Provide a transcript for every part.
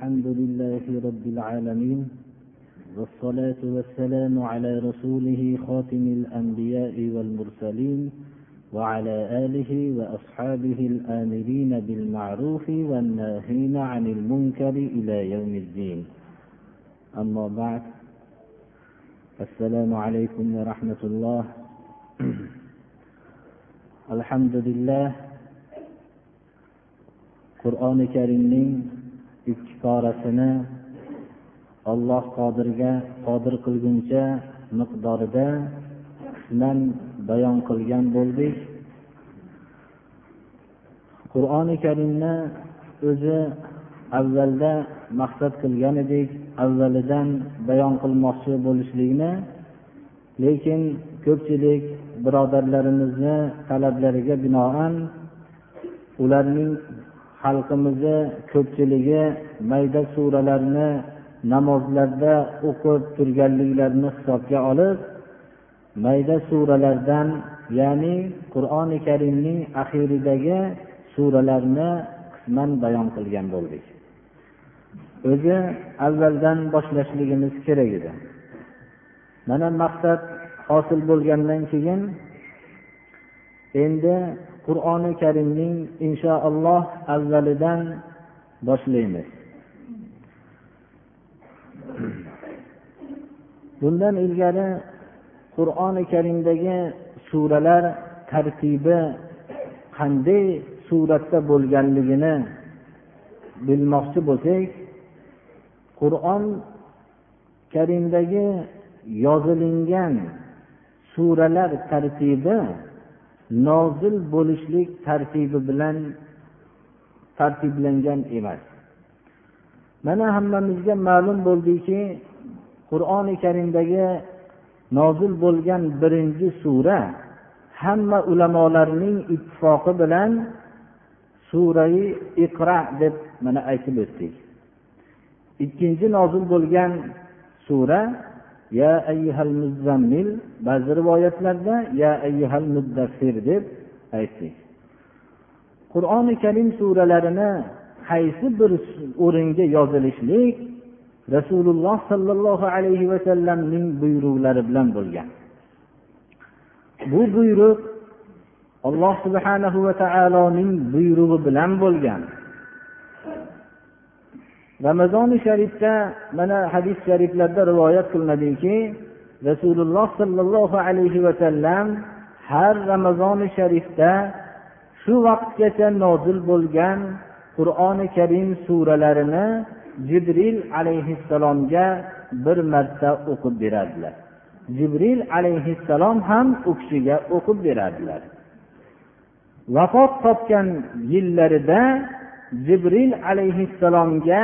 الحمد لله رب العالمين والصلاة والسلام على رسوله خاتم الأنبياء والمرسلين وعلى آله وأصحابه الآمرين بالمعروف والناهين عن المنكر إلى يوم الدين. أما بعد السلام عليكم ورحمة الله. الحمد لله qur'oni karimning ikki porasini olloh qodirga qodir qilguncha miqdorida qisman bayon qilgan bo'ldik. Qur'oni karimni o'zi avvalda maqsad qilgan edik avvalidan bayon qilmoqchi bo'lishlikni. Lekin ko'pchilik birodarlarimizni talablariga binoan ularning xalqimizni ko'pchiligi mayda suralarni namozlarda o'qib turganliklarini hisobga olib mayda suralardan ya'ni qur'oni karimning oxiridagi suralarni qisman bayon qilgan bo'ldik. O'zi avvaldan boshlashligimiz kerak edi. Mana maqsad hosil bo'lgandan keyin endi qur'oni karimning inshaalloh avvalidan boshlaymiz. Bundan ilgari qur'oni karimdagi suralar tartibi qanday suratda bo'lganligini bilmoqchi bo'lsak qur'on karimdagi yozilingan suralar tartibi nozil bo'lishlik tartibi bilan tartiblangan emas. Mana hammamizga ma'lum bo'ldiki qur'oni karimdagi nozil bo'lgan birinchi sura hamma ulamolarning ittifoqi bilan surai iqra deb mana aytib o'tdik. Ikkinchi nozil bo'lgan sura ya ayyuhal muzzammil ba'zi rivoyatlarda ya ayyuhal muddassir deb aytdik. Qur'oni karim suralarini qaysi bir o'ringa yozilishlik rasululloh sollallohu alayhi vasallamning buyruqlari bilan bo'lgan. Bu buyruq alloh subhanahu va taoloning buyrug'i bilan bo'lgan. Ramazoni sharifda mana hadis shariflarda rivoyat qilinadiki rasululloh sollallohu alayhi vasallam har ramazoni sharifda shu vaqtgacha nozil bo'lgan qur'oni karim suralarini jibril alayhissalomga bir marta o'qib berardilar jibril alayhissalom ham u kishiga o'qib berardilar vafot topgan yillarida jibril alayhissalomga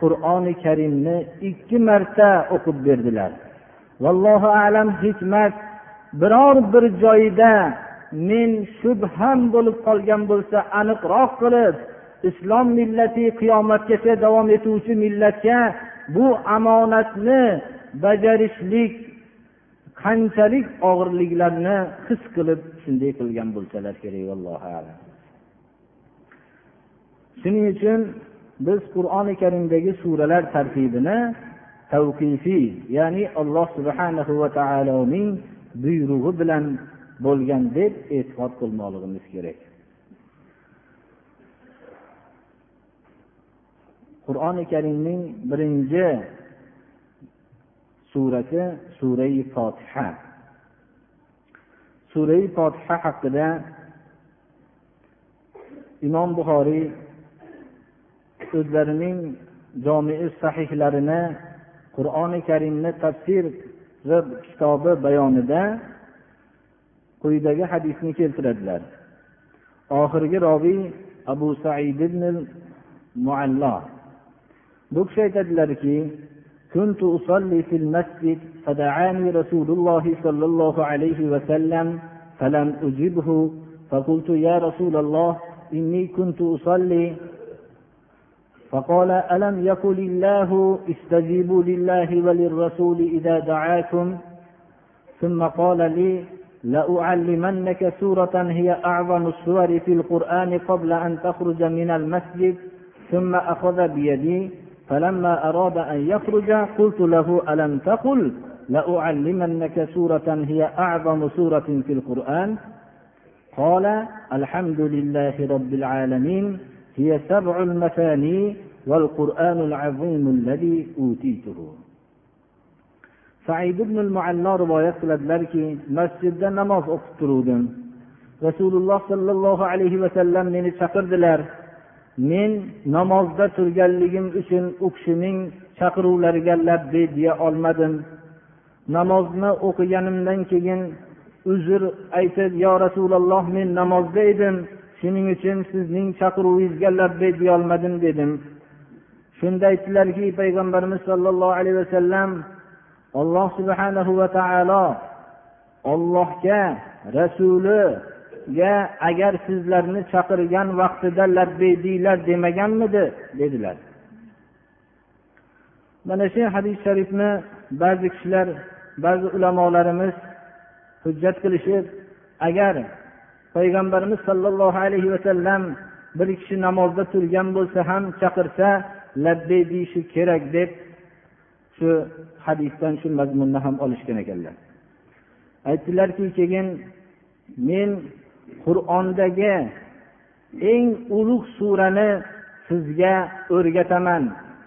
qur'oni karimni ikki marta o'qib berdilar. Vallohu alam hikmat. Biror bir joyida men shubham bo'lib qolgan bo'lsa aniqroq qilib islom millati qiyomatgacha davom etuvchi millatga bu omonatni bajarishlik qanchalik og'irliklarni his qilib shunday qilgan bo'lsalar kerak vallohu alam. Shuning uchun biz qur'oni karimdagi suralar tartibini tavqifiy ya'ni alloh subhanahu va taoloning buyrug'i bilan bo'lgan deb e'tiqod qilmoqligimiz kerak. Qur'oni karimning birinchi surati surai fotiha surai fotiha haqida imom buxoriy o'zlarining jomii sahihlarini qur'oni karimni tafsir kitobi bayonida quyidagi hadisni keltiradilar oxirgi robiy abu said ibn muallo bu kishi aytadilarki كنت أصلي في المسجد فدعاني رسول الله صلى الله عليه وسلم فلم أجبه فقلت يا رسول الله إني كنت أصلي فقال ألم يقل الله استجيبوا لله وللرسول إذا دعاكم؟ ثم قال لي لأعلمنك سورة هي أعظم السور في القرآن قبل أن تخرج من المسجد. ثم أخذ بيدي فلما أراد أن يخرج قلت له ألم تقل لأعلمنك سورة هي أعظم سورة في القرآن؟ قال الحمد لله رب العالمين. هي سبع المثاني والقرآن العظيم الذي أوتيته said ibn muallo rivoyat qiladilarki masjidda namoz o'qib turuvdim rasululloh sollallohu alayhi vasallam meni chaqirdilar men namozda turganligim uchun u kishining chaqiruvlariga labbay deya olmadim namozni o'qiganimdan keyin uzr aytib yo rasululloh men namozda edim Shuning uchun sizning chaqiruvingizga labbay deyolmadim dedim. Shunda aytdilarki payg'ambarimiz sollallohu alayhi vasallam alloh subhanahu va taolo ollohga rasuliga agar sizlarni chaqirgan vaqtida labbay deyglar demaganmidi dedilar. Mana shu hadis sharifni ba'zi kishilar ba'zi ulamolarimiz hujjat qilishib agar payg'ambarimiz sollallohu alayhi vasallam bir kishi namozda turgan bo'lsa ham chaqirsa labbay deyishi kerak deb shu hadisdan shu mazmunni ham olishgan ekanlar. Aytdilarki keyin men qur'ondagi eng ulug' surani sizga o'rgataman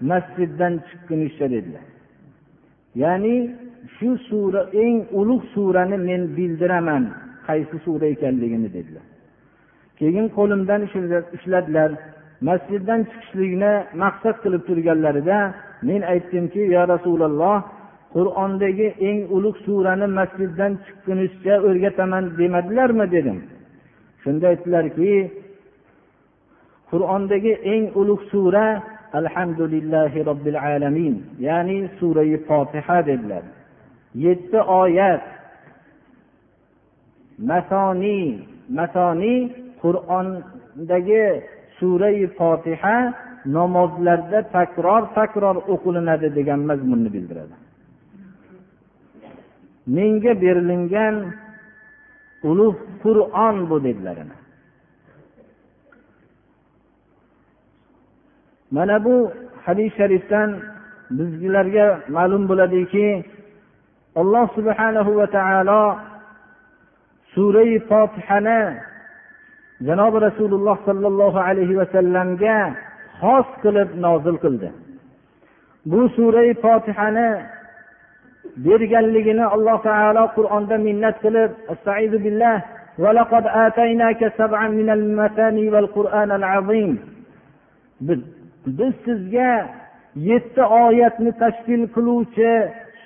masjiddan chiqqunizcha dedilar. Ya'ni shu sura eng ulug' surani men bildiraman. Qaysi suvda ekanligini dedilar. Keyin qo'limdan ushladilar masjiddan chiqishlikni maqsad qilib turganlarida men aytdimki yo rasululloh qur'ondagi eng ulug' surani masjiddan chiqqunizcha o'rgataman demadilarmi dedim. Shunda aytdilarki qur'ondagi eng ulug' sura alhamdulillahi robbil alamin ya'ni surai fotiha dedilar. Yetti oyat masoniy masoniy qur'ondagi surai fotiha namozlarda takror takror o'qilinadi degan mazmunni bildiradi. Menga berilingan ulug' qur'on bu dedilar mana bu hadis sharifdan bizlarga ma'lum bo'ladiki alloh subhanahu va taolo surai fotihani janobi rasululloh sollallohu alayhi vasallamga xos qilib nozil qildi bu surai fotihani berganligini alloh taolo qur'onda minnat qilib billah ولقد آتيناك سبعا من المثاني والقرآن العظيم biz sizga yetti oyatni tashkil qiluvchi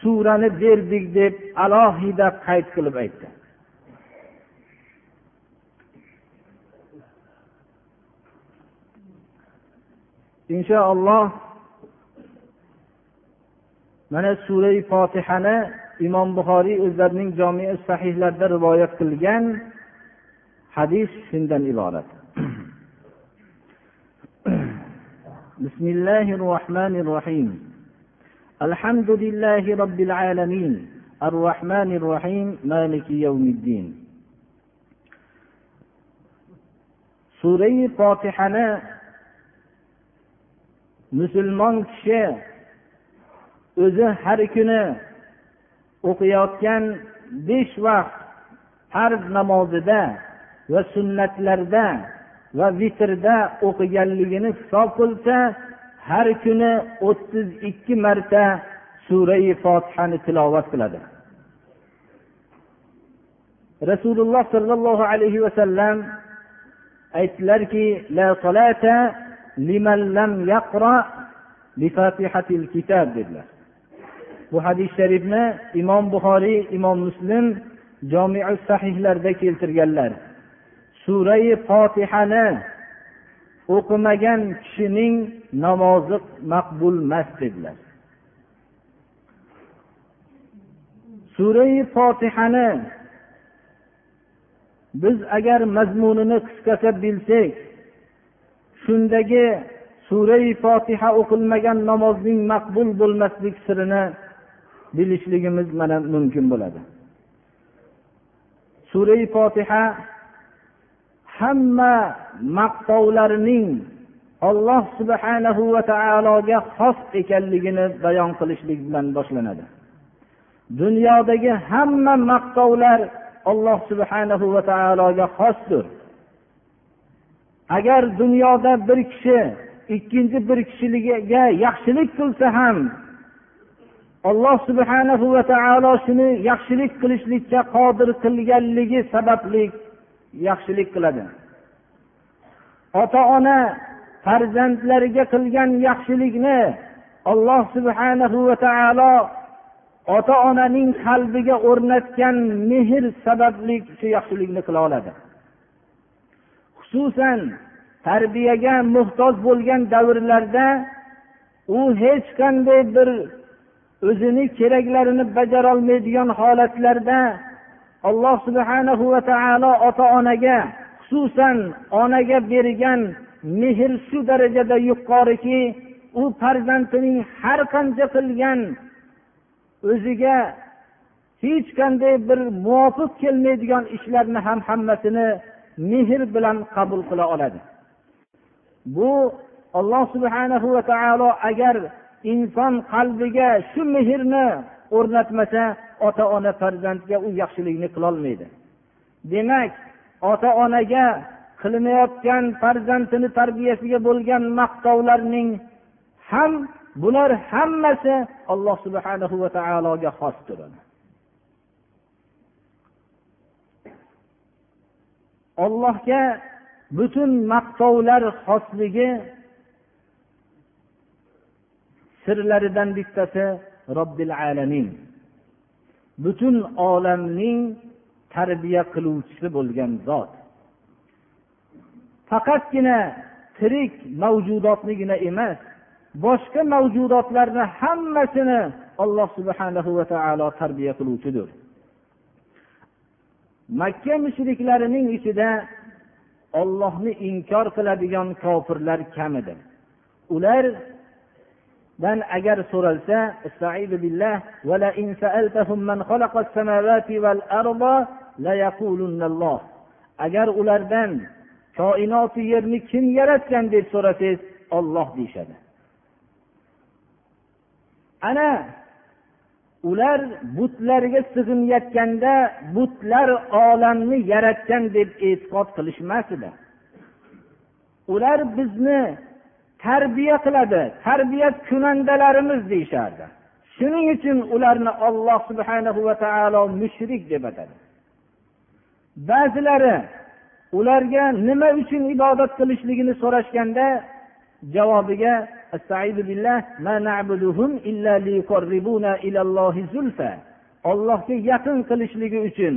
surani berdik deb alohida qayd qilib aytdi Inshaalloh mana surai fotihani imom buxoriy o'zlarining jomi sahihlarida rivoyat qilgan hadis shundan iborat بسم الله الرحمن الرحيم الحمد لله رب العالمين الرحمن الرحيم مالك يوم الدين سورة فاتحة musulmon kishi o'zi har kuni o'qiyotgan besh vaqt farz namozida va sunnatlarda va vitrda o'qiganligini hisob qilsa har kuni o'ttiz ikki marta surai fotihani tilovat qiladi. Rasululloh sollallohu alayhi vasallam aytdilarki la salata liman lam yaqra bifatihatil kitob dedilar. Bu hadis sharifni imom buxoriy imom muslim jomiu sahihlarda keltirganlar. Surai fotihani o'qimagan kishining namozi maqbul emas dedilar. Surai fotihani biz agar mazmunini qisqacha bilsak shundagi surai fotiha o'qilmagan namozning maqbul bo'lmaslik sirini bilishligimiz mana mumkin bo'ladi. Surai fotiha hamma maqtovlarning olloh subhanahu va taologa xos ekanligini bayon qilishlik bilan boshlanadi. Dunyodagi hamma maqtovlar alloh subhanahu va taologa xosdir. Agar dunyoda bir kishi ikkinchi bir kishiga yaxshilik qilsa ham alloh subhanahu va taolo shuni yaxshilik qilishlikka qodir qilganligi sababli yaxshilik qiladi. Ota ona farzandlariga qilgan yaxshilikni alloh subhanahu va taolo ota onaning qalbiga o'rnatgan mehr sababli shu yaxshilikni qila oladi. Xususan tarbiyaga muhtoj bo'lgan davrlarda u hech qanday bir o'zini keraklarini bajarolmaydigan holatlarda alloh subhanahu va taolo ota onaga xususan onaga bergan mehr shu darajada yuqoriki u farzandining har qancha qilgan o'ziga hech qanday bir muvofiq kelmaydigan ishlarni ham hammasini mehr bilan qabul qila oladi. Bu alloh subhanahu va taolo agar inson qalbiga shu mehrni o'rnatmasa ota ona farzandga u yaxshilikni qilolmaydi. Demak ota onaga qilinayotgan farzandini tarbiyasiga bo'lgan maqtovlarning ham bular hammasi alloh subhanahu va taologa xosdir ollohga butun maqtovlar xosligi sirlaridan bittasi robbil alamin. Butun olamning tarbiya qiluvchisi bo'lgan zot. Faqatgina tirik mavjudotnigina emas boshqa mavjudotlarni hammasini alloh subhanahu va taolo tarbiya qiluvchidir. Makka mushriklarining ichida ollohni inkor qiladigan kofirlar kam edi. Ulardan agar so'ralsa agar ulardan koinoti yerni kim yaratgan deb so'rasangiz olloh deyishadi. Ana ular butlarga sig'inayotganda butlar olamni yaratgan deb e'tiqod qilishmas edi. Ular bizni tarbiya qiladi tarbiyat kunandalarimiz deyishardi. Shuning uchun ularni olloh subhanahu va taolo mushrik deb atadi. Ba'zilari ularga nima uchun ibodat qilishligini so'rashganda javobiga ollohga yaqin qilishligi uchun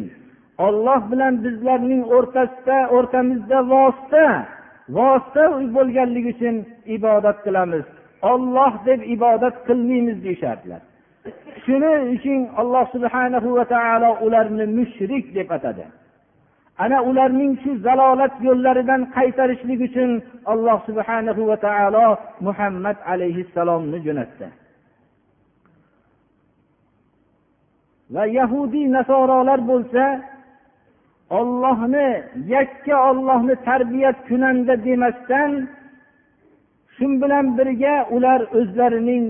olloh bilan bizlarning o'rtasida o'rtamizda vosita vosita bo'lganligi uchun ibodat qilamiz. Olloh deb ibodat qilmaymiz deyishardilar. Shuning uchun alloh subhanahu va taolo ularni mushrik deb atadi. Ana ularning shu zalolat yo'llaridan qaytarishlik uchun alloh subhanahu va taolo muhammad alayhissalomni jo'natdi. Va yahudiy nasorolar bo'lsa ollohni yakka ollohni tarbiyat kunanda demasdan shu bilan birga ular o'zlarining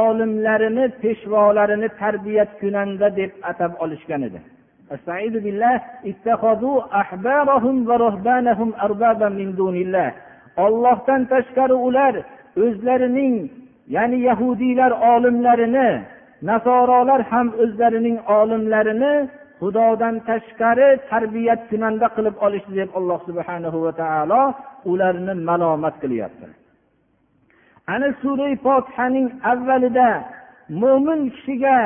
olimlarini peshvolarini tarbiyat kunanda deb atab olishgan edi. استعيذ بالله اتخذوا احبارهم ورهبانهم اربابا من دون الله ollohdan tashqari ular o'zlarining ya'ni yahudiylar olimlarini nasorolar ham o'zlarining olimlarini xudodan tashqari tarbiyat kunanda qilib olishdi deb alloh subhanahu va taolo ularni malomat qilyapti ana sura fotihaning avvalida mo'min kishiga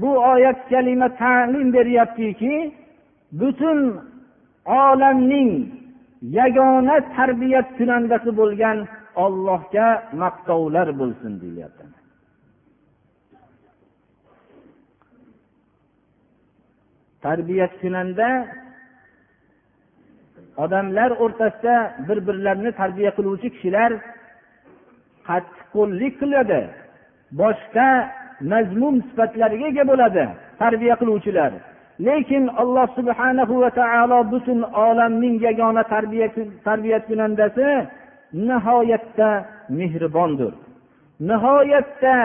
bu oyat kalima ta'lim beryaptiki butun olamning yagona tarbiyat kunandasi bo'lgan ollohga maqtovlar bo'lsin deyilyapti tarbiyat kunanda odamlar o'rtasida bir birlarini tarbiya qiluvchi kishilar qattiqqo'llik qiladi. Boshqa mazmun sifatlarga ega bo'ladi tarbiya qiluvchilar. Lekin alloh subhanahu va taolo butun olamning yagona tarbiya kunandasi nihoyatda mehribondir. Nihoyatda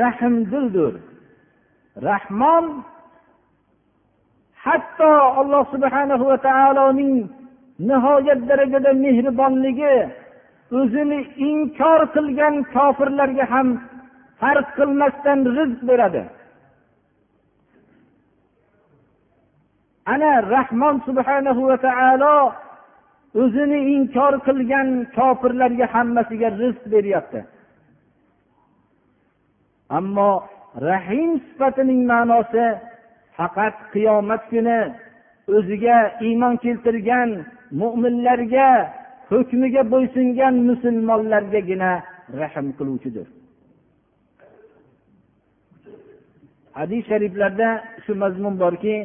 rahmdildir. Rahmon hatto alloh subhanahu va taoloning nihoyat darajada mehribonligi o'zini inkor qilgan kofirlarga ham farq qilmasdan rizq beradi. Ana rahmon subhanahu va taolo o'zini inkor qilgan kofirlarga hammasiga rizq beryapti. Ammo rahim sifatining ma'nosi faqat qiyomat kuni o'ziga iymon keltirgan mo'minlarga hukmiga bo'ysungan musulmonlargagina rahm qiluvchidir. Hadis shariflarda shu mazmun borki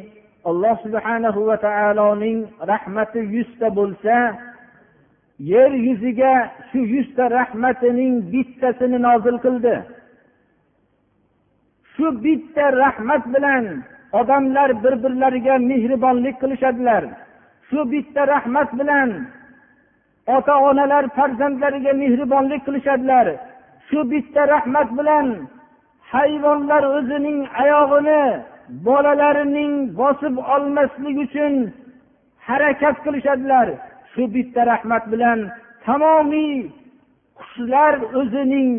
alloh subhanahu va taoloning rahmati yuzta bo'lsa yer yuziga shu yuzta rahmatining bittasini nozil qildi. Shu bitta rahmat bilan odamlar bir birlariga mehribonlik qilishadilar. Shu bitta rahmat bilan ota onalar farzandlariga mehribonlik qilishadilar. Shu bitta rahmat bilan hayvonlar o'zining oyog'ini bolalarining bosib olmaslik uchun harakat qilishadilar. Shu bitta rahmat bilan tamomiy qushlar o'zining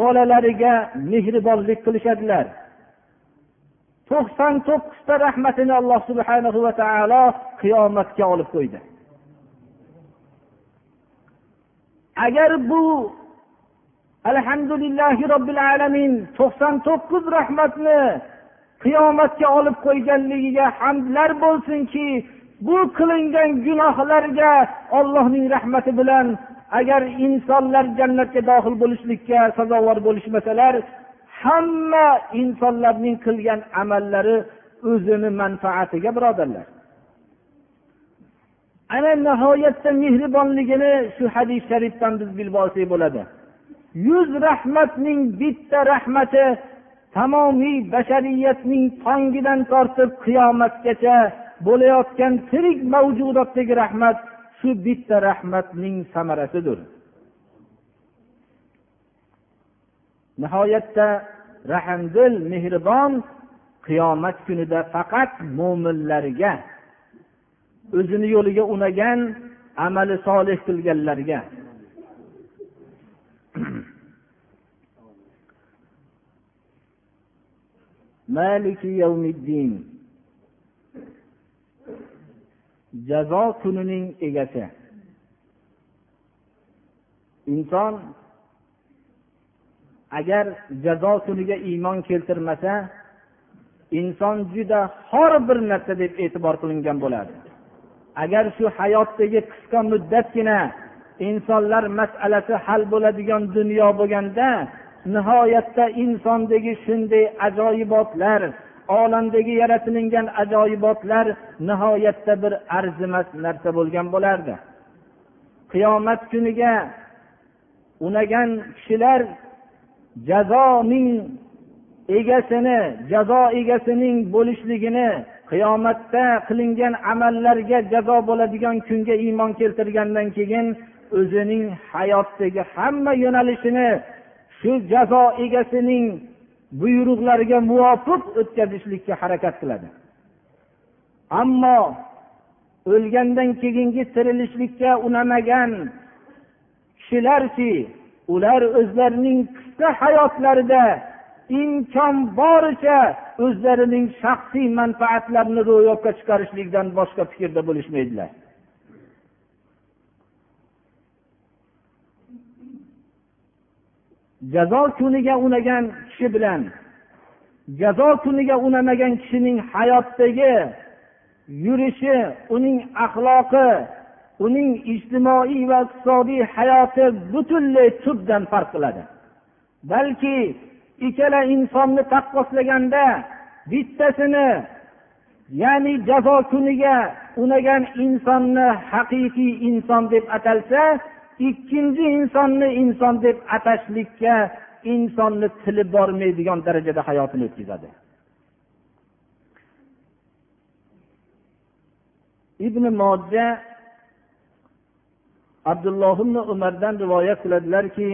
bolalariga mehribonlik qilishadilar. To'qson to'qqizta rahmatini alloh subhanahu va taolo qiyomatga olib qo'ydi. Agar bu alhamdulillahi robbil alamin. To'qson to'qqiz rahmatni qiyomatga olib qo'yganligiga hamdlar bo'lsinki bu qilingan gunohlarga ollohning rahmati bilan agar insonlar jannatga dohil bo'lishlikka sazovor bo'lishmasalar hamma insonlarning qilgan amallari o'zini manfaatiga birodarlar. Ana nihoyatda mehribonligini shu hadis sharifdan biz bilib olsak bo'ladi. Yuz rahmatning bitta rahmati tamomiy bashariyatning tongidan tortib qiyomatgacha bo'layotgan tirik mavjudotdagi rahmat shu bitta rahmatning samarasidir. Nihoyatda rahmdil mehribon qiyomat kunida faqat mo'minlarga o'zini yo'liga unagan amali solih qilganlarga maliki yawmiddin jazo kunining egasi. Inson agar jazo kuniga iymon keltirmasa inson juda xor bir narsa deb e'tibor qilingan bo'ladi. Agar shu hayotdagi qisqa muddatgina insonlar masalasi hal bo'ladigan dunyo bo'lganda nihoyatda insondagi shunday ajoyibotlar olamdagi yaratilingan ajoyibotlar nihoyatda bir arzimas narsa bo'lgan bo'lardi. Qiyomat kuniga unagan kishilar jazoning egasini jazo egasining bo'lishligini qiyomatda qilingan amallarga jazo bo'ladigan kunga iymon keltirgandan keyin o'zining hayotdagi hamma yo'nalishini shu jazo egasining buyruqlariga muvofiq o'tkazishlikka harakat qiladi. Ammo o'lgandan keyingi tirilishlikka unamagan kishilarki ular o'zlarining qisqa hayotlarida imkon boricha o'zlarining shaxsiy manfaatlarini ro'yobga chiqarishlikdan boshqa fikrda bo'lishmaydilar. Jazo kuniga unagan kishi bilan jazo kuniga unamagan kishining hayotdagi yurishi uning axloqi uning ijtimoiy va iqtisodiy hayoti butunlay tubdan farq qiladi. Balki ikkala insonni taqqoslaganda bittasini ya'ni jazo kuniga unagan insonni haqiqiy inson deb atalsa ikkinchi insonni inson deb atashlikka insonni tili bormaydigan darajada hayotini o'tkazadi. Ibn moja abdulloh ibn umardan rivoyat qiladilarki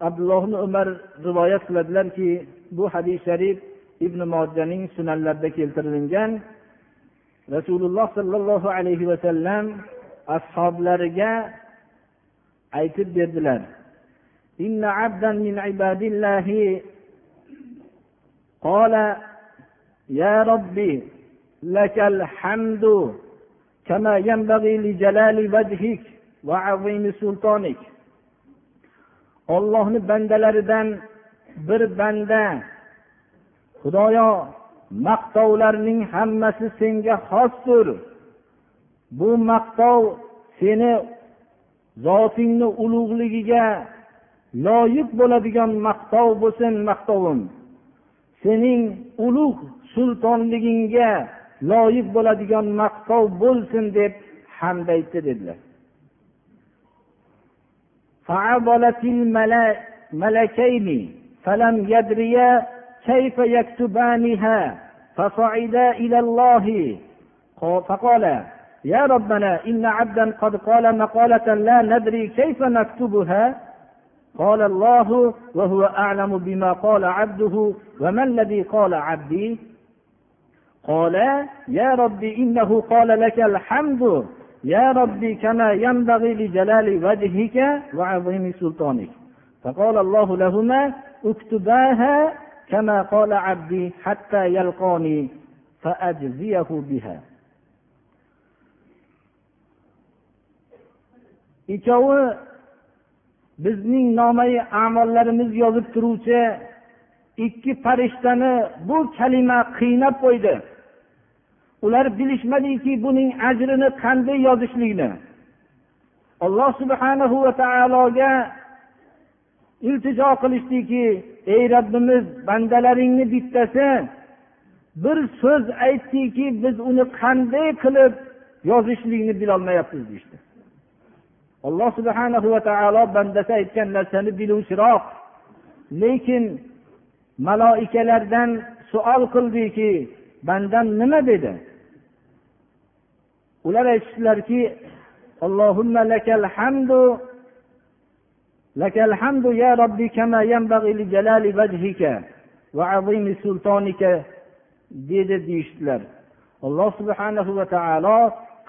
abdulloh ibn umar rivoyat qiladilarki bu hadis sharif ibn mojaning sunanlarida keltirilgan. Rasululloh sollallohu alayhi vasallam ashoblariga aytib berdilar إن عبدا من عباد الله قال يا ربي لك الحمد كما ينبغي لجلال وجهك وعظيم سلطانك ollohni bandalaridan bir banda xudoyo maqtovlarning hammasi senga xosdir bu maqtov seni zotingni ulug'ligiga loyiq bo'ladigan maqtov bo'lsin maqtovim sening ulug' sultonligingga loyiq bo'ladigan maqtov bo'lsin deb hamd aytdi dedilar ملكين فلم يدريا كيف يكتبانها فصعدا إلى الله فقال يا ربنا إن عبدا قد قال مقالة لا ندري كيف نكتبها. قال الله وهو أعلم بما قال عبده وما الذي قال عبدي. قال يا رب إنه قال لك الحمد. يا ربي كما ينبغي لجلال وجهك وعظيم سلطانك. فقال الله لهما اكتباها كما قال عبدي حتى يلقاني فأجزيه بها. Ikkovi bizning nomai amollarimiz yozib turuvchi ikki farishtani bu kalima qiynab qo'ydi. Ular bilishmadiki buning ajrini qanday yozishlikni. Alloh subhanahu va taologa iltijo qilishdiki ey robbimiz bandalaringni bittasi bir so'z aytdiki biz uni qanday qilib yozishlikni bilolmayapmiz deyishdi. Alloh subhana va taolo bandasi aytgan narsani biluvchiroq. Lekin maloikalardan suol qildiki bandam nima dedi? Ular aytishdilarki allohumma lakal hamdu lakal hamdu ya robbi kama yanbag'i li jalali vajhika va azimi sultonika dedi deyishdilar. Alloh subhanahu va taolo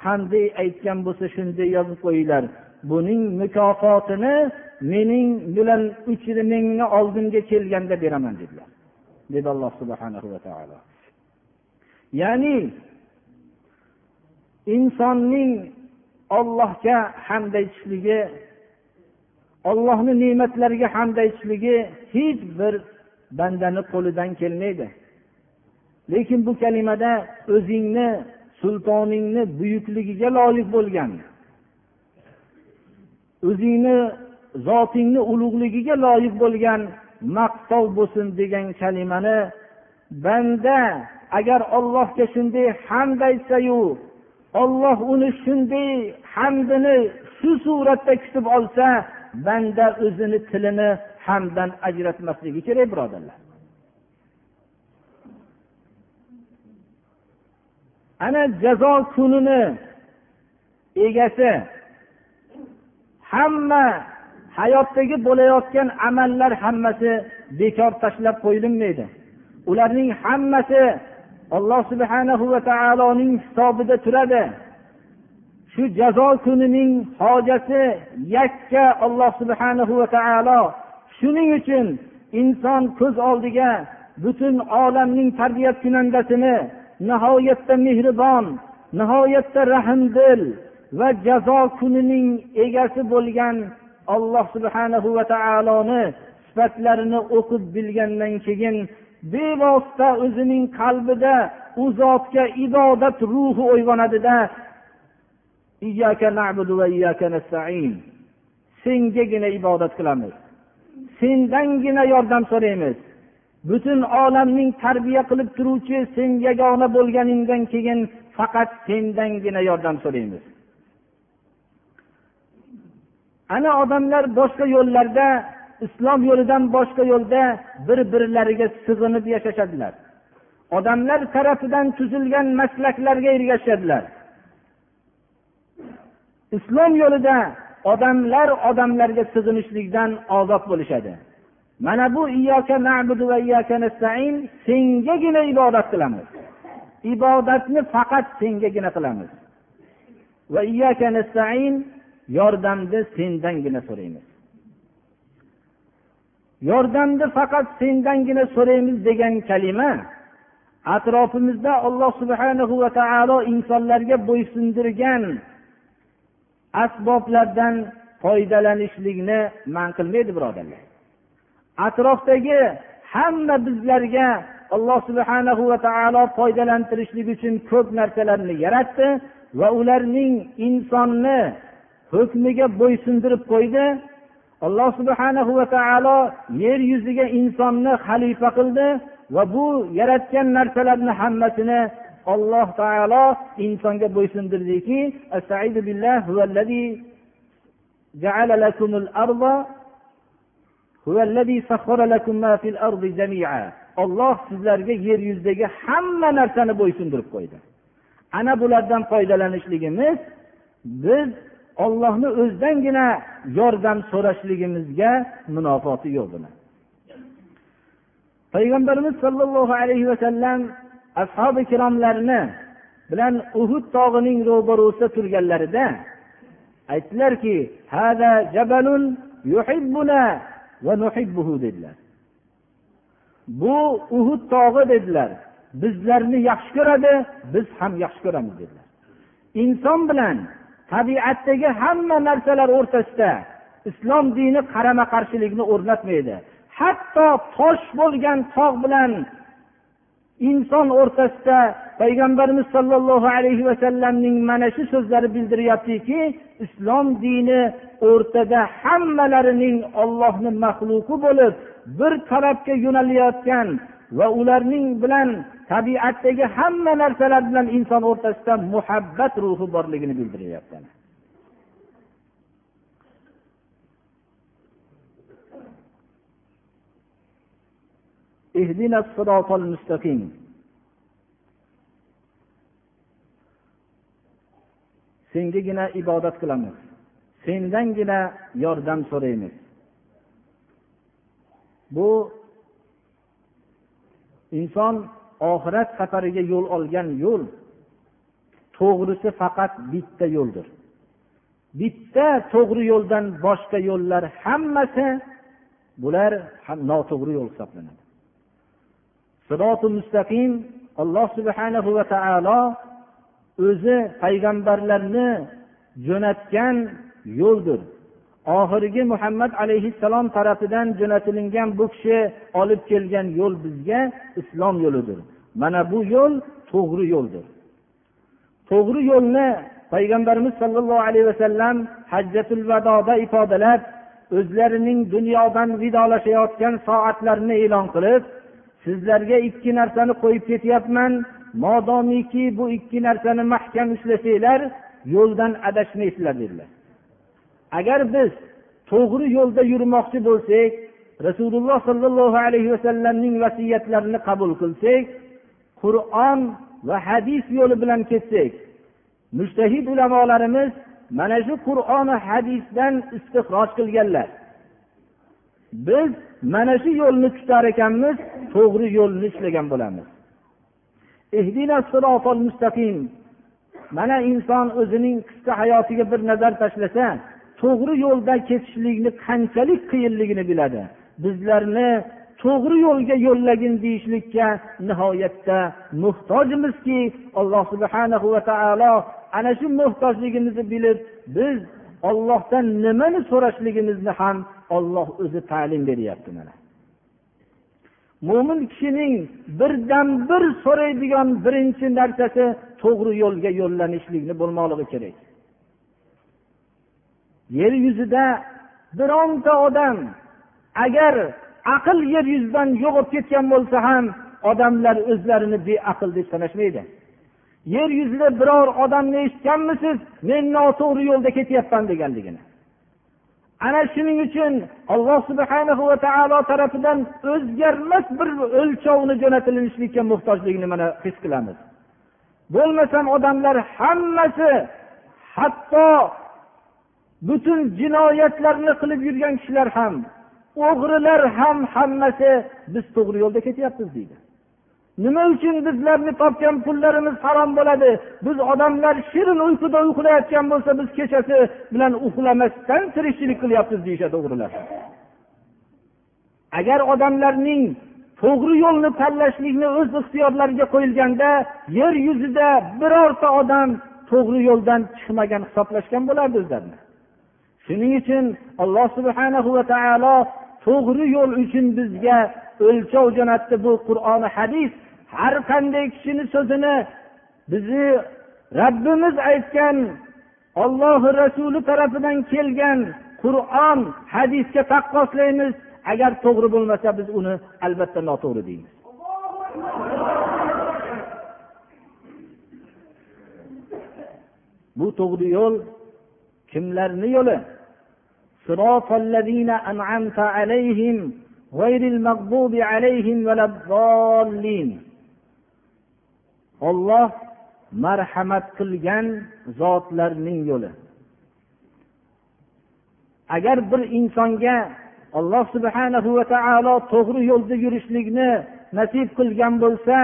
qanday aytgan bo'lsa shunday yozib qo'yinglar. Buning mukofotini mening bilan uchrimingni oldimga kelganda beraman dedilar. Dedi alloh subhanahu va taolo. Ya'ni insonning ollohga hamd aytishligi ollohni ne'matlariga hamd aytishligi hech bir bandani qo'lidan kelmaydi. Lekin bu kalimada o'zingni sultoningni buyukligiga loyiq bo'lgan o'zingni zotingni ulug'ligiga loyiq bo'lgan maqtov bo'lsin degan kalimani banda agar ollohga shunday hamd aytsayu olloh uni shunday hamdini shu suratda kutib olsa banda o'zini tilini hamdan ajratmasligi kerak birodarlar. Ana jazo kunini egasi hamma hayotdagi bo'layotgan amallar hammasi bekor tashlab qo'yilinmaydi ularning hammasi alloh subhanahu va taoloning hisobida turadi. Shu jazo kunining hojasi yakka alloh subhanahu va taolo. Shuning uchun inson ko'z oldiga butun olamning tarbiyat kunandasini nihoyatda mehribon nihoyatda rahmdil va jazo kunining egasi bo'lgan alloh subhanahu va taoloni sifatlarini o'qib bilgandan keyin bevosita o'zining qalbida u zotga ibodat ruhi uyg'onadida sengagina ibodat qilamiz. Sendangina yordam so'raymiz. Butun olamning tarbiya qilib turuvchi sen yagona bo'lganingdan keyin faqat sendangina yordam so'raymiz. Ana odamlar boshqa yo'llarda islom yo'lidan boshqa yo'lda bir birlariga sig'inib yashashadilar. Odamlar tarafidan tuzilgan maslaklarga ergashadilar. Islom yo'lida odamlar odamlarga sig'inishlikdan ozob bo'lishadi. Mana bu na'budu va nastain sengagina ibodat qilamiz. Ibodatni faqat sengagina qilamiz. Va nastain yordamni sendangina so'raymiz. Yordamni faqat sendangina so'raymiz degan kalima atrofimizda alloh subhanahu va taolo insonlarga bo'ysundirgan asboblardan foydalanishlikni man qilmaydi birodarlar. Atrofdagi hamma bizlarga alloh subhanahu va taolo foydalantirishlik uchun ko'p narsalarni yaratdi va ularning insonni hukmiga bo'ysundirib qo'ydi. Alloh subhanahu va taolo yer yuziga insonni xalifa qildi va bu yaratgan narsalarni hammasini alloh taolo insonga bo'ysundirdiki olloh sizlarga yer yuzidagi hamma narsani bo'ysundirib qo'ydi. Ana bulardan foydalanishligimiz biz ollohni o'zidangina yordam so'rashligimizga munofoti yo'q buni. Payg'ambarimiz sollallohu alayhi vasallam ashobi ikromlarni bilan uhud tog'ining ro'barusida turganlarida aytdilarki dedilar. Bu uhud tog'i dedilar. Bizlarni yaxshi ko'radi biz ham yaxshi ko'ramiz dedilar. Inson bilan tabiatdagi hamma narsalar o'rtasida islom dini qarama qarshilikni o'rnatmaydi. Hatto tosh bo'lgan tog' bilan inson o'rtasida payg'ambarimiz sollallohu alayhi vasallamning mana shu so'zlari bildiryaptiki islom dini o'rtada hammalarining ollohni maxluqi bo'lib bir tarafga yo'nalayotgan va ularning bilan tabiatdagi hamma narsalar bilan inson o'rtasida muhabbat ruhi borligini bildiryapti اهدنا الصراط المستقيم sengagina ibodat qilamiz sendangina yordam so'raymiz bu inson oxirat safariga yo'l olgan yo'l to'g'risi faqat bitta yo'ldir. Bitta to'g'ri yo'ldan boshqa yo'llar hammasi bular ham noto'g'ri yo'l hisoblanadi. Siroti mustaqim alloh subhanahu va taolo o'zi payg'ambarlarni jo'natgan yo'ldir. Oxirgi muhammad alayhissalom tarafidan jo'natilingan bu kishi olib kelgan yo'l bizga islom yo'lidir. Mana bu yo'l to'g'ri yo'ldir. To'g'ri yo'lni payg'ambarimiz sollallohu alayhi vasallam hajjatul vadoda ifodalab o'zlarining dunyodan vidolashayotgan soatlarini e'lon qilib sizlarga ikki narsani qo'yib ketyapman modomiki bu ikki narsani mahkam ushlasanglar yo'ldan adashmaysizlar dedilar. Agar biz to'g'ri yo'lda yurmoqchi bo'lsak rasululloh sollallohu alayhi vasallamning vasiyatlarini qabul qilsak qur'on va hadis yo'li bilan ketsak mushtahid ulamolarimiz mana shu qur'oni hadisdan istixroj qilganlar. Biz mana shu yo'lni tutar ekanmiz to'g'ri yo'lni ishlagan bo'lamiz. Mana inson o'zining qisqa hayotiga bir nazar tashlasa to'g'ri yo'lda ketishlikni qanchalik qiyinligini biladi. Bizlarni to'g'ri yo'lga yo'llagin deyishlikka nihoyatda muhtojmizki alloh subhanahu va taolo ana shu muhtojligimizni bilib biz ollohdan nimani so'rashligimizni ham olloh o'zi ta'lim beryapti mana. Mo'min kishining birdan bir so'raydigan birinchi narsasi to'g'ri yo'lga yo'llanishlikni bo'lmoqligi kerak. Yer yuzida bironta odam agar aql yer yuzidan yo'qolib ketgan bo'lsa ham odamlar o'zlarini beaql deb sanashmaydi. Yer yuzida biror odamni eshitganmisiz men noto'g'ri yo'lda ketyapman deganligini. Ana shuning uchun alloh subhana va taolo tarafidan o'zgarmas bir o'lchovni jo'natilinishlikka muhtojligini mana his qilamiz. Bo'lmasam odamlar hammasi hatto butun jinoyatlarni qilib yurgan kishilar ham o'g'rilar ham hammasi biz to'g'ri yo'lda ketyapmiz deydi. Nima uchun bizlarni topgan pullarimiz harom bo'ladi? Biz odamlar shirin uyquda uxlayotgan bo'lsa biz kechasi bilan uxlamasdan tirikchilik qilyapmiz deyishadi o'g'rilar. Agar odamlarning to'g'ri yo'lni tanlashlikni o'z ixtiyorlariga qo'yilganda yer yuzida birorta odam to'g'ri yo'ldan chiqmagan hisoblashgan bo'lardi o'zlarini. Shuning uchun alloh subhanahu va taolo to'g'ri yo'l uchun bizga o'lchov jo'natdi bu qur'oni hadis. Har qanday kishini so'zini bizni rabbimiz aytgan ollohi rasuli tarafidan kelgan qur'on hadisga taqqoslaymiz. Agar to'g'ri bo'lmasa biz uni albatta noto'g'ri deymiz. Bu to'g'ri yo'l kimlarni yo'li? صراط الذين أنعمت عليهم غير المغضوب عليهم ولا الضالين olloh marhamat qilgan zotlarning yo'li agar bir insonga alloh subhanahu va taolo to'g'ri yo'lda yurishlikni nasib qilgan bo'lsa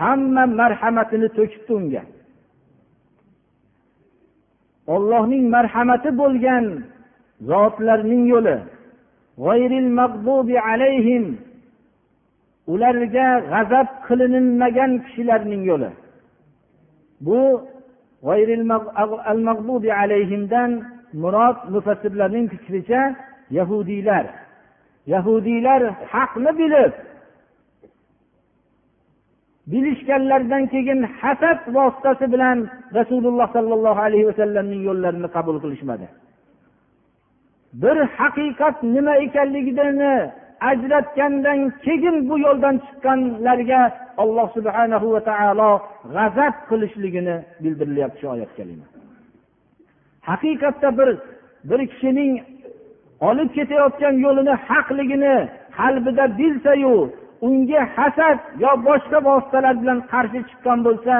hamma marhamatini to'kibdi unga ollohning marhamati bo'lgan zotlarning yo'li. Ularga g'azab qilinmagan kishilarning yo'li. Bu alayhimdan murod mufassirlarning fikricha yahudiylar. Yahudiylar haqni bilib bilishganlaridan keyin hasad vositasi bilan rasululloh sollallohu alayhi vasallamning yo'llarini qabul qilishmadi. Bir haqiqat nima ekanligini ajratgandan keyin bu yo'ldan chiqqanlarga alloh subhanahu va taolo g'azab qilishligini bildirilyapti shu oyat kalima. Haqiqatda bir bir kishining olib ketayotgan yo'lini haqligini qalbida bilsayu unga hasad yo boshqa vositalar bilan qarshi chiqqan bo'lsa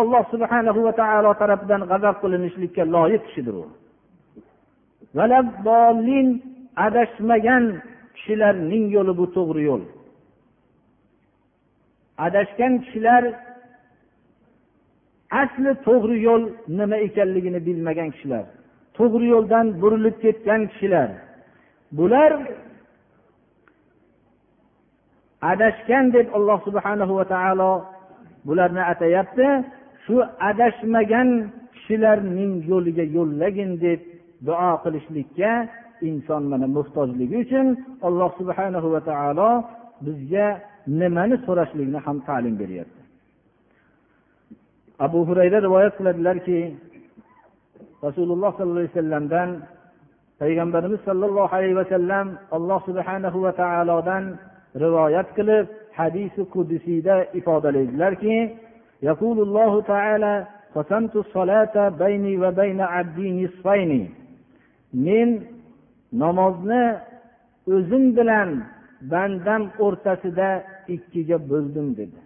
alloh subhanahu va taolo tarafidan g'azab qilinishlikka loyiq kishidir u. adashmagan kishilarning yo'li bu to'g'ri yo'l. Adashgan kishilar asli to'g'ri yo'l nima ekanligini bilmagan kishilar to'g'ri yo'ldan burilib ketgan kishilar. Bular adashgan deb alloh subhanahu va taolo bularni atayapti shu adashmagan kishilarning yo'liga yo'llagin deb duo qilishlikka inson mana muhtojligi uchun alloh subhanahu va taolo bizga nimani so'rashlikni ham ta'lim beryapti abu hurayra rivoyat qiladilarki rasululloh sollallohu alayhi vasallamdan payg'ambarimiz sollallohu alayhi vasallam alloh subhanahu va taolodan rivoyat qilib hadisi qudusiyda ifodalaydilarki يقول الله قسمت الصلاة بيني وبين عبدي نصفين men namozni o'zim bilan bandam o'rtasida ikkiga bo'ldim dedi.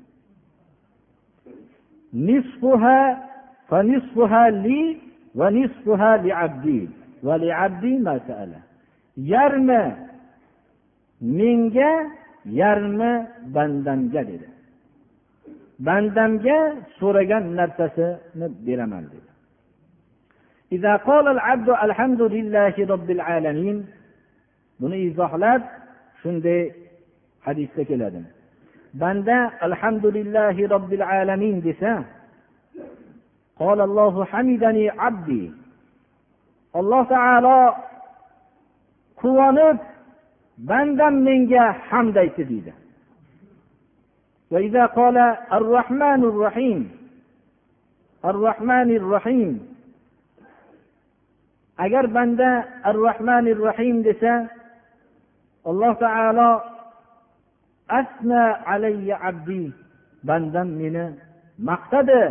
Yarmi menga yarmi bandamga dedi. Bandamga so'ragan narsasini beraman dedi. إذا قال العبد الحمد لله رب العالمين buni izohlab shunday hadisda keladi banda alhamdulillahi robbil alamin desa qolallohu hamidani abdi alloh taolo quvonib bandam menga hamd aytdi deydi وإذا قال الرحمن الرحيم الرحمن الرحيم agar banda ar rohmanir rohim desa alloh taolo asna alayya abdi bandam meni maqtadi.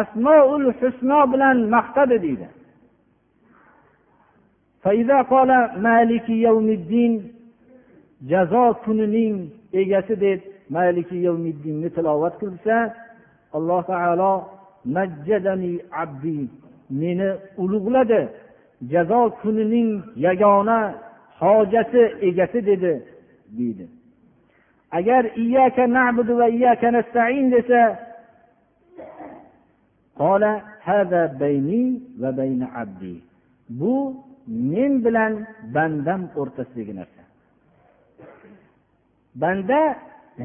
Asmoul husno bilan maqtadi deydi. Jazo kunining egasi deb maliki yavmiddinni tilovat qilsa alloh taolo majjadani abdi meni ulug'ladi. Jazo kunining yagona hojati egasi dedi deydi. Agar iyyaka na'budu va iyyaka nasta'in desa qola hada bayni va bayna abdi. Bu men bilan bandam o'rtasidagi narsa. Banda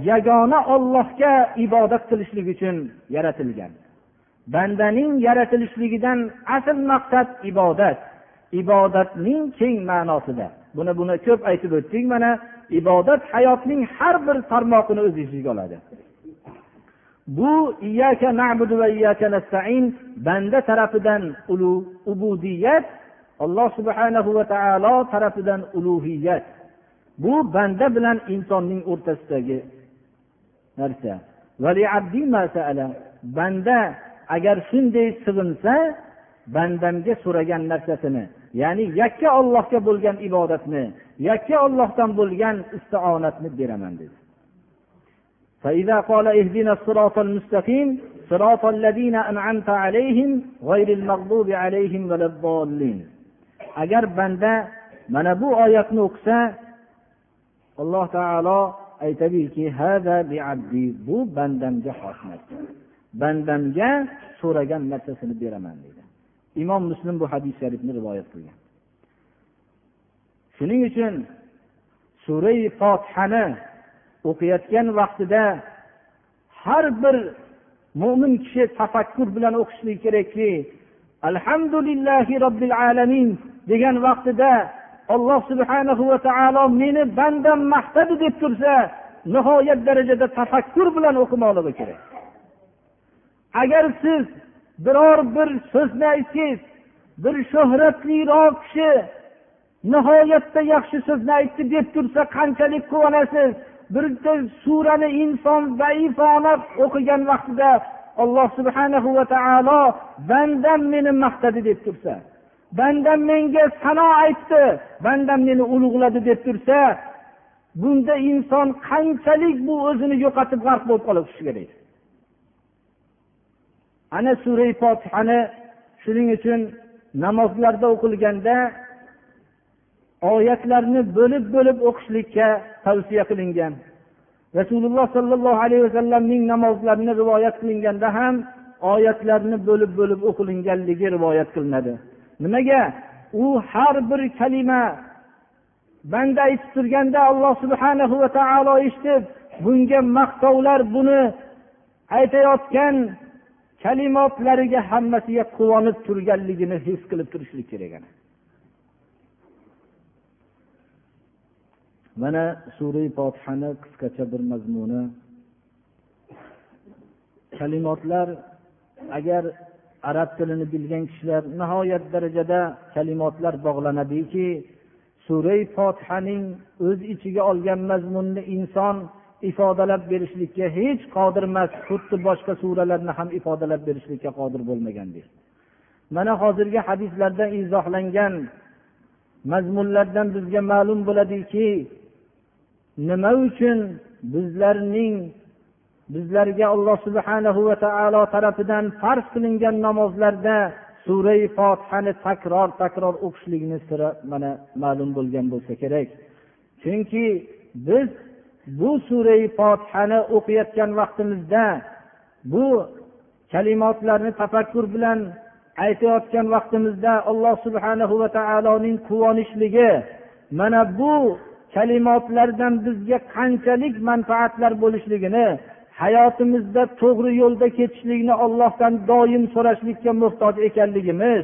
yagona ollohga ibodat qilishlik uchun yaratilgan. Bandaning yaratilishligidan asl maqsad ibodat. Ibodatning keng ma'nosida. Buni buni ko'p aytib o'tdik mana ibodat hayotning har bir tarmog'ini o'z ichiga oladi. Bu iyyaka na'budu va iyyaka nastain banda tarafidan ubudiyat alloh subhanahu va taolo tarafidan ulug'iyat bu banda bilan insonning o'rtasidagi narsa. Banda agar shunday sig'insa bandamga so'ragan narsasini ya'ni yakka ollohga bo'lgan ibodatni yakka ollohdan bo'lgan istionatni beraman dedi فإذا قال اهدنا الصراط المستقيم صراط الذين أنعمت عليهم غير المغضوب عليهم ولا الضالين agar banda mana bu oyatni o'qisa alloh taolo aytadiki bu bandamga xos narsa bandamga so'ragan narsasini beraman deydi imom muslim bu hadis sharifni rivoyat qilgan. Shuning uchun surai fotihani o'qiyotgan vaqtida har bir mo'min kishi tafakkur bilan o'qishligi kerakki alhamdulillahi robbil alamin degan vaqtida alloh subhanahu va taolo meni bandam maqtadi deb tursa nihoyat darajada tafakkur bilan o'qimoqligi kerak. Agar siz biror bir so'zni aytsangiz bir shuhratliroq kishi nihoyatda yaxshi so'zni aytdi deb tursa qanchalik quvonasiz? Bitta surani inson zaifona o'qigan vaqtida alloh subhanahu va taolo bandam meni maqtadi deb tursa bandam menga sano aytdi bandam meni ulug'ladi deb tursa bunda inson qanchalik bu o'zini yo'qotib g'arq bo'lib qolishi kerak? Ana sura fotihani shuning uchun namozlarda o'qilganda oyatlarni bo'lib bo'lib o'qishlikka tavsiya qilingan. Rasululloh sollallohu alayhi vasallamning namozlarini rivoyat qilinganda ham oyatlarni bo'lib bo'lib o'qilinganligi rivoyat qilinadi. Nimaga? U har bir kalima banda aytib turganda alloh subhanahu va taolo eshitib bunga maqtovlar buni aytayotgan kalimotlariga hammasiga quvonib turganligini his qilib turishlik kerak ana. Mana sura fotihani qisqacha bir mazmuni. Kalimotlar agar arab tilini bilgan kishilar nihoyat darajada kalimotlar bog'lanadiki surai fotihaning o'z ichiga olgan mazmunni inson ifodalab berishlikka hech qodir emas xuddi boshqa suralarni ham ifodalab berishlikka qodir bo'lmagandek mana hozirgi hadislarda izohlangan mazmunlardan bizga ma'lum bo'ladiki nima uchun bizlarning bizlarga alloh subhanahu va taolo tarafidan farz qilingan namozlarda surai fotihani takror takror o'qishlikni siri mana ma'lum bo'lgan bo'lsa kerak. Chunki biz bu surai fotihani o'qiyotgan vaqtimizda bu kalimotlarni tafakkur bilan aytayotgan vaqtimizda alloh subhanahu va taoloning quvonishligi mana bu kalimotlardan bizga qanchalik manfaatlar bo'lishligini hayotimizda to'g'ri yo'lda ketishlikni ollohdan doim so'rashlikka muhtoj ekanligimiz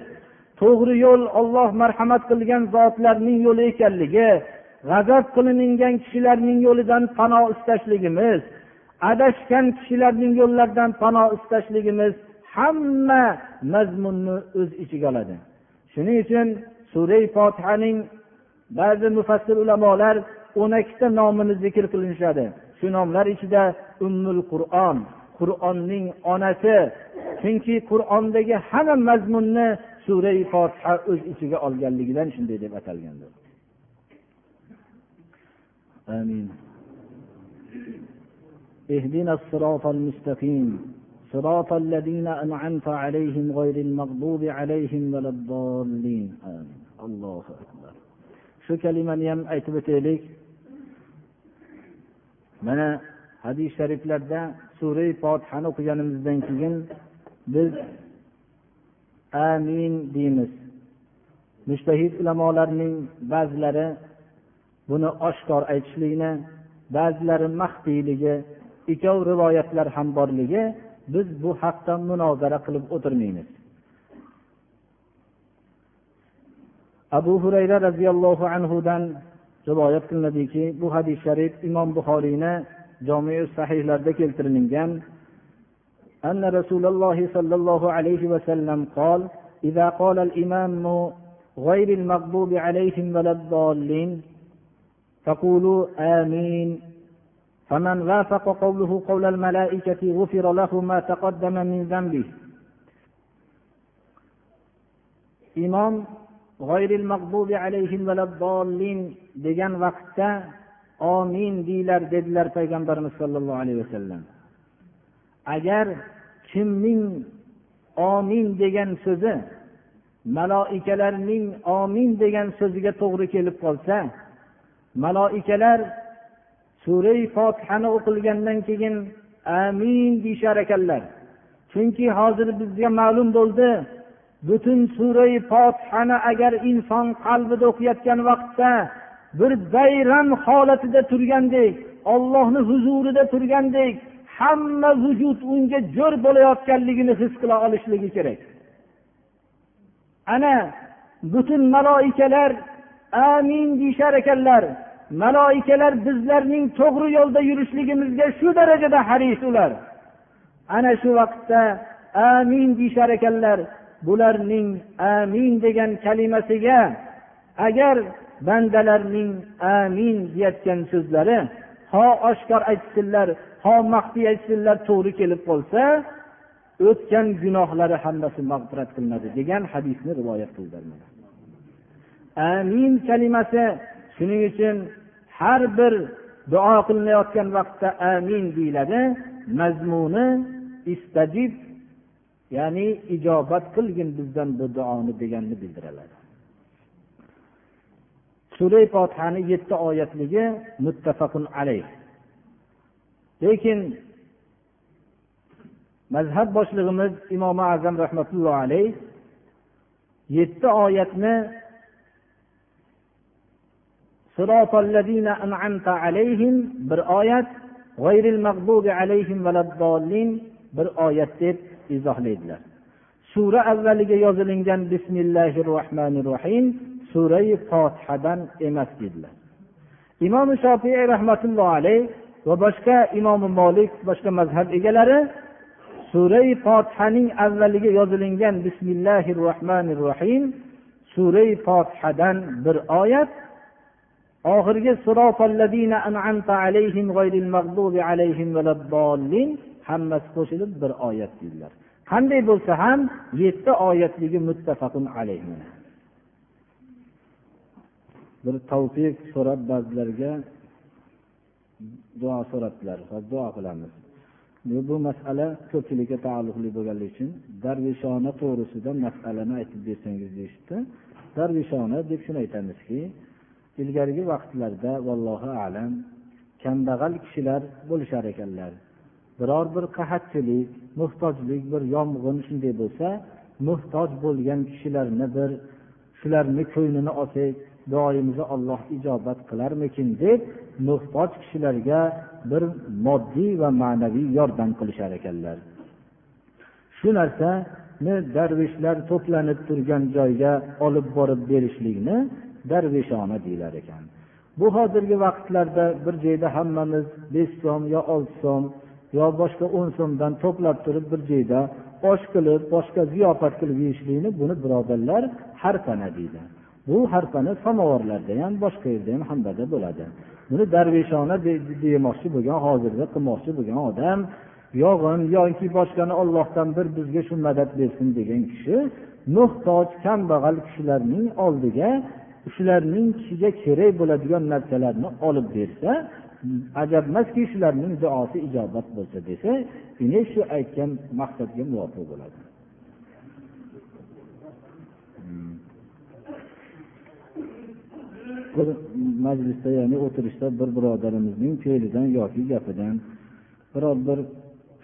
to'g'ri yo'l olloh marhamat qilgan zotlarning yo'li ekanligi g'azab qilingan kishilarning yo'lidan pano istashligimiz adashgan kishilarning yo'llaridan pano istashligimiz hamma mazmunni o'z ichiga oladi. Shuning uchun sura fotihaning ba'zi mufassir ulamolar o'n ikkita nomini zikr qilinishadi. Shu nomlar ichida ummul qur'on qur'onning onasi. Chunki qur'ondagi hamma mazmunni sura fotiha o'z ichiga olganligidan shunday deb atalgandir. آمين اهدنا الصراط المستقيم صراط الذين أنعمت عليهم غير المغضوب عليهم ولا الضالين آمين allohu akbar shu kalimani ham aytib o'taylik mana hadis shariflarda sura fotihani o'qiganimizdan keyin biz amin deymiz mushtahid ulamolarning ba'zilari buni oshkor aytishlikni ba'zilari maxfiyligi ikkov rivoyatlar ham borligi biz bu haqda munozara qilib o'tirmaymiz abu hurayra roziyallohu anhudan rivoyat qilinadiki bu hadis sharif imom buxoriyni jomi sahihlarda keltirilgan أن رسول الله صلى الله عليه وسلم قال إذا قال الإمام غير المغضوب عليهم ولا الضالين فقولوا آمين فمن وافق قوله قول الملائكة غفر له ما تقدم من ذنبه إمام غير المغضوب عليهم ولا الضالين degan vaqtda omin deylar dedilar payg'ambarimiz sollallohu alayhi vasallam agar kimning omin degan so'zi maloikalarning omin degan so'ziga to'g'ri kelib qolsa maloikalar surai fotihani o'qilgandan keyin amin deyishar ekanlar. Chunki hozir bizga ma'lum bo'ldi butun surai fotihani agar inson qalbida o'qiyotgan vaqtda bir bayram holatida turgandek ollohni huzurida turgandek hamma vujud unga jo'r bo'layotganligini his qila olishligi kerak. Ana butun maloikalar amin deyishar ekanlar. Maloikalar bizlarning to'g'ri yo'lda yurishligimizga shu darajada haris ular. Ana shu vaqtda amin deyishar ekanlar bularning amin degan kalimasiga agar bandalarning amin deyayotgan so'zlari ho oshkor aytsinlar ho maxfiy aytsinlar to'g'ri kelib qolsa o'tgan gunohlari hammasi mag'firat qilinadi degan hadisni rivoyat qildilar amin kalimasi shuning uchun har bir duo qilinayotgan vaqtda amin deyiladi. Mazmuni istajib ya'ni ijobat qilgin bizdan bu duoni deganni bildiradi. Sura fotihani yetti oyatligi muttafaqun alayh. Lekin mazhab boshlig'imiz imom azam rahmatullohi alayh yetti oyatni bir oyat g'ayril mag'dubi alayhim valaddolin bir oyat deb izohlaydilar. Sura avvaliga yozilingan bismillahi rohmanir rohim surai fotihadan emas dedilar. Imom shofiy rahmatullohi alayh va boshqa imom molik boshqa mazhab egalari surai fotihaning avvaliga yozilingan bismillahi rohmanir rohim surai fotihadan bir oyat oxirgi hammasi qo'shilib bir oyat deydilar. Qanday bo'lsa ham yetti oyatligi muttafaqun alayh. Bir tavfiq so'rab ba'zilarga duo so'rabdilar duo qilamiz. Bu masala ko'pchilikka taalluqli bo'lganligi uchun darvishona to'g'risida masalani aytib bersangiz deyishibdi. Darvishona deb shuni aytamizki ilgarigi vaqtlarda vallohu alam kambag'al kishilar bo'lishar ekanlar. Biror bir qahatchilik muhtojlik bir yomg'in shunday bo'lsa muhtoj bo'lgan kishilarni bir shularni ko'nglini olsak duoyimizni olloh ijobat qilarmikin deb muhtoj kishilarga bir moddiy va ma'naviy yordam qilishar ekanlar. Shu narsani darvishlar to'planib turgan joyga olib borib berishlikni darveshona deyilar ekan. Bu hozirgi vaqtlarda bir joyda hammamiz besh so'm yo olti so'm yo boshqa o'n so'mdan to'plab turib bir joyda osh qilib boshqa ziyofat qilib yeyishlikni buni birodarlar harpana deydi. Bu harpani samovarlarda ham boshqa yerda ham hammada bo'ladi. Buni darvishona demoqchi bo'lgan hozirda qilmoqchi bo'lgan odam yog'in yoki boshqani ollohdan bir bizga shu madad bersin degan kishi muhtoj kambag'al kishilarning oldiga shularning kishiga kerak bo'ladigan narsalarni olib bersa ajabmaski shularning duosi ijobat bo'lsa desa shu aytgan maqsadga muvofiq bo'ladi. Bir majlisda ya'ni o'tirishda bir birodarimizning fe'lidan yoki gapidan biror bir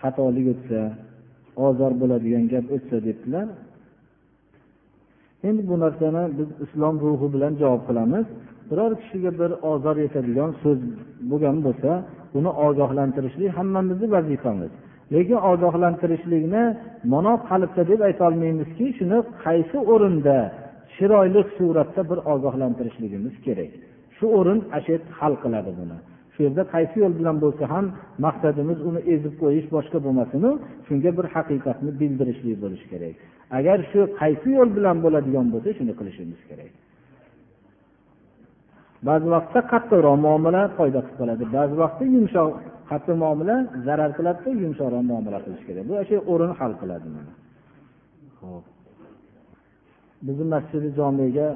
xatolik o'tsa ozor bo'ladigan gap o'tsa debdilar endi bu narsani biz islom ruhi bilan javob qilamiz. Biror kishiga bir ozor yetadigan so'z bo'lgan bo'lsa uni ogohlantirishlik hammamizni vazifamiz. Lekin ogohlantirishlikni mano qalbda deb aytolmaymizki shuni qaysi o'rinda chiroyli suratda bir ogohlantirishligimiz kerak? Shu o'rin ana hal qiladi buni. Yerda qaysi yo'l bilan bo'lsa ham maqsadimiz uni ezib qo'yish boshqa bo'lmasinu shunga bir haqiqatni bildirishlik bo'lishi kerak. Agar shu qaysi yo'l bilan bo'ladigan bo'lsa shuni qilishimiz kerak. Ba'zi vaqtda qattiqroq muomala foyda qilib qoladi. Ba'zi vaqtda yumshoq qattiq muomala zarar qiladida yumshoqroq muomala qilish kerak. Bu shu o'rin hal qiladi mana. Ho'p bizni masjidi jomiga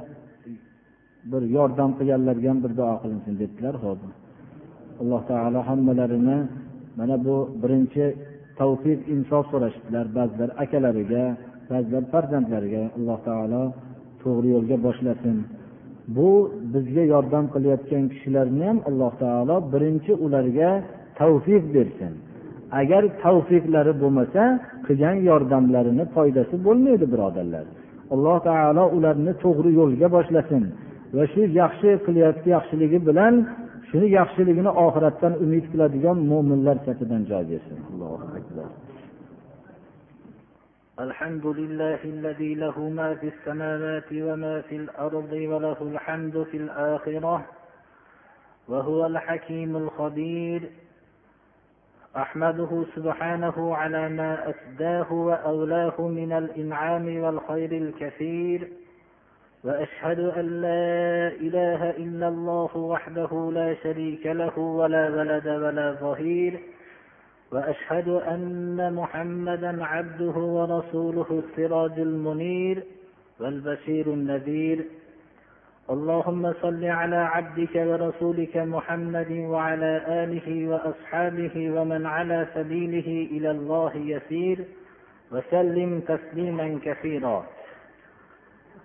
bir yordam qilganlarga ham bir duo qilinsin debdilar hop alloh taolo hammalarini mana bu birinchi tavfiq insof so'rashibdilar ba'zilar akalariga ba'zilar farzandlariga. Alloh taolo to'g'ri yo'lga boshlasin. Bu bizga yordam qilayotgan kishilarni ham alloh taolo birinchi ularga tavfiq bersin. Agar tavfiqlari bo'lmasa qilgan yordamlarini foydasi bo'lmaydi birodarlar. Alloh taolo ularni to'g'ri yo'lga boshlasin va shu yaxshi qilayotgan yaxshiligi bilan shuni yaxshiligini oxiratdan umid qiladigan mo'minlar safidan joy bersin الحمد لله الذي له ما في السماوات وما في الأرض وله الحمد في الآخرة وهو الحكيم الخبير أحمده سبحانه على ما أسداه وأولاه من الإنعام والخير الكثير وأشهد أن لا إله إلا الله وحده لا شريك له ولا ولد ولا ظهير. وأشهد أن محمدا عبده ورسوله السراج المنير والبشير النذير. اللهم صل على عبدك ورسولك محمد وعلى آله وأصحابه ومن على سبيله إلى الله يسير. وسلم تسليما كثيرا.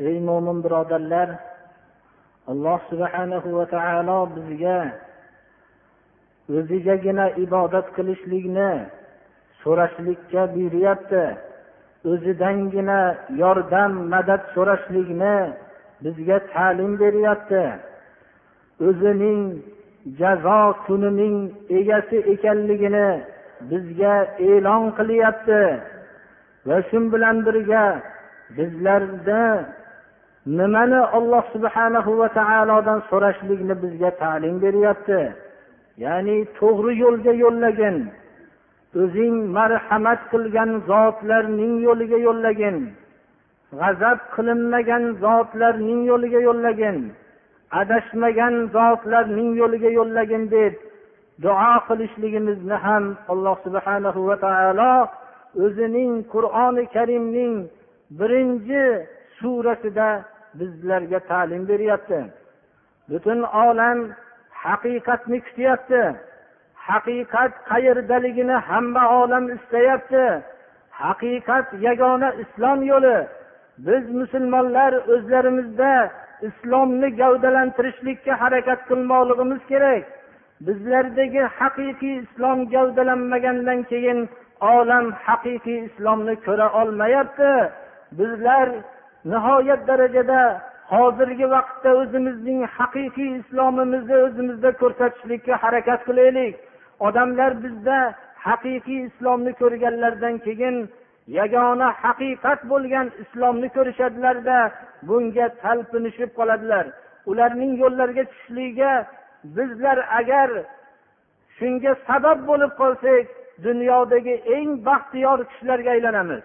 Ey mo'min birodarlar alloh subhanahu va taolo bizga o'zigagina ibodat qilishlikni so'rashlikka buyuryapti. O'zidangina yordam madad so'rashlikni bizga ta'lim beryapti. O'zining jazo kunining egasi ekanligini bizga e'lon qilyapti. Va shu bilan birga bizlarda nimani alloh subhanahu va taolodan so'rashlikni bizga ta'lim beryapti? Ya'ni to'g'ri yo'lga yo'llagin o'zing marhamat qilgan zotlarning yo'liga yo'llagin g'azab qilinmagan zotlarning yo'liga yo'llagin adashmagan zotlarning yo'liga yo'llagin deb duo qilishligimizni ham alloh subhanahu va taolo o'zining qur'oni karimning birinchi surasida bizlarga ta'lim beryapti. Butun olam haqiqatni kutyapti. Haqiqat qayerdaligini hamma olam istayapti. Haqiqat yagona islom yo'li. Biz musulmonlar o'zlarimizda islomni gavdalantirishlikka harakat qilmoqligimiz kerak. Bizlardagi haqiqiy islom gavdalanmagandan keyin olam haqiqiy islomni ko'ra olmayapti. Bizlar nihoyat darajada hozirgi vaqtda o'zimizning haqiqiy islomimizni o'zimizda ko'rsatishlikka harakat qilaylik. Odamlar bizda haqiqiy islomni ko'rganlaridan keyin yagona haqiqat bo'lgan islomni ko'rishadilarda bunga talpinishib qoladilar. Ularning yo'llariga tushishligiga bizlar agar shunga sabab bo'lib qolsak dunyodagi eng baxtiyor kishilarga aylanamiz.